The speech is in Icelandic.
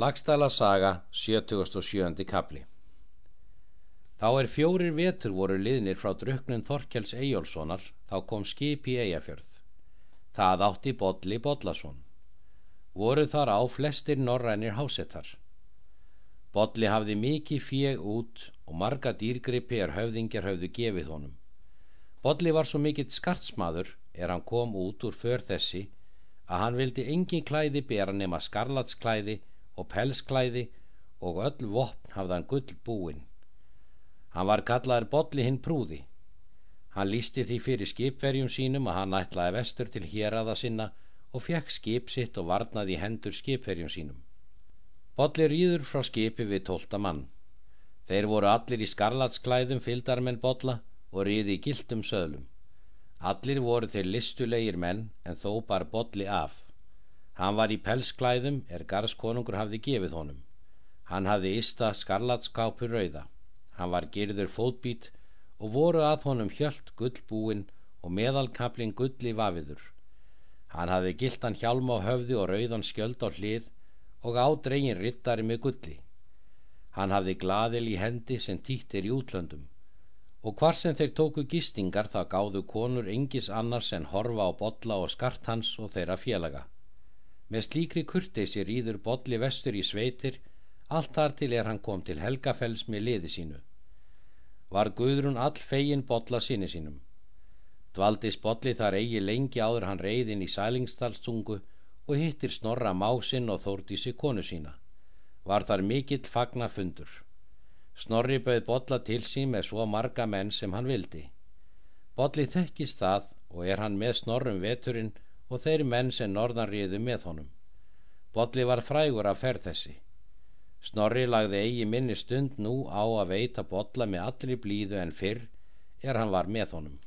Lagstæla saga, 77. kapli Þá er fjórir vetur voru liðnir frá druknun Þorkjáls Eyjólfssonar, þá kom skip í Eyjafjörð. Það átti Bodli Bodlason. Voru þar á flestir norrænir hásettar. Bodli hafði mikið fjeg út og marga dýrgrippi er höfðingjar höfðu gefið honum. Bodli var svo mikill skartsmaður er hann kom út úr för þessi að hann vildi engin klæði bera nema skarlatsklæði og pelsklæði og öll vopn hafði hann gull búinn. Hann var kallaður Bolli hinn prúði. Hann lísti því fyrir skipverjum sínum að hann ætlaði vestur til hér aða sinna og fekk skip sitt og varnaði hendur skipverjum sínum. Bolli rýður frá skipi við tólta mann. Þeir voru allir í skarlatsklæðum fyldarmenn Bolla og rýði í gildum söðlum. Allir voru þeir listulegir menn en þó bar Bolli af. Hann var í pelsklæðum er garðskonungur hafði gefið honum. Hann hafði ysta skarlatskápur rauða. Hann var gerður fótbít og voru að honum hjöld gullbúinn og meðalkaplinn gulli vafiður. Hann hafði giltan hjálm á höfði og rauðan skjöld á hlið og ádregin rittari með gulli. Hann hafði gladil í hendi sem týttir í útlöndum og hvar sem þeir tóku gistingar það gáðu konur engis annars en horfa á botla og skart hans og þeirra félaga. Með slíkri kurteysi rýður Bolli vestur í sveitir, allt þar til er hann kom til Helgafells með liði sínu. Var Guðrún all fegin Bolla sinni sínum. Dvaldis Bolli þar eigi lengi áður hann reyðin í sælingstalstungu og hittir snorra másinn og þórtísi konu sína. Var þar mikill fagna fundur. Snorri bauð Bolla til sín með svo marga menn sem hann vildi. Bolli þekkist það og er hann með snorrum veturinn og þeir menn sem norðan riðu með honum. Bolli var frægur af ferð þessi. Snorri lagði eigi minni stund nú á að veita Bolla með allir blíðu en fyrr er hann var með honum.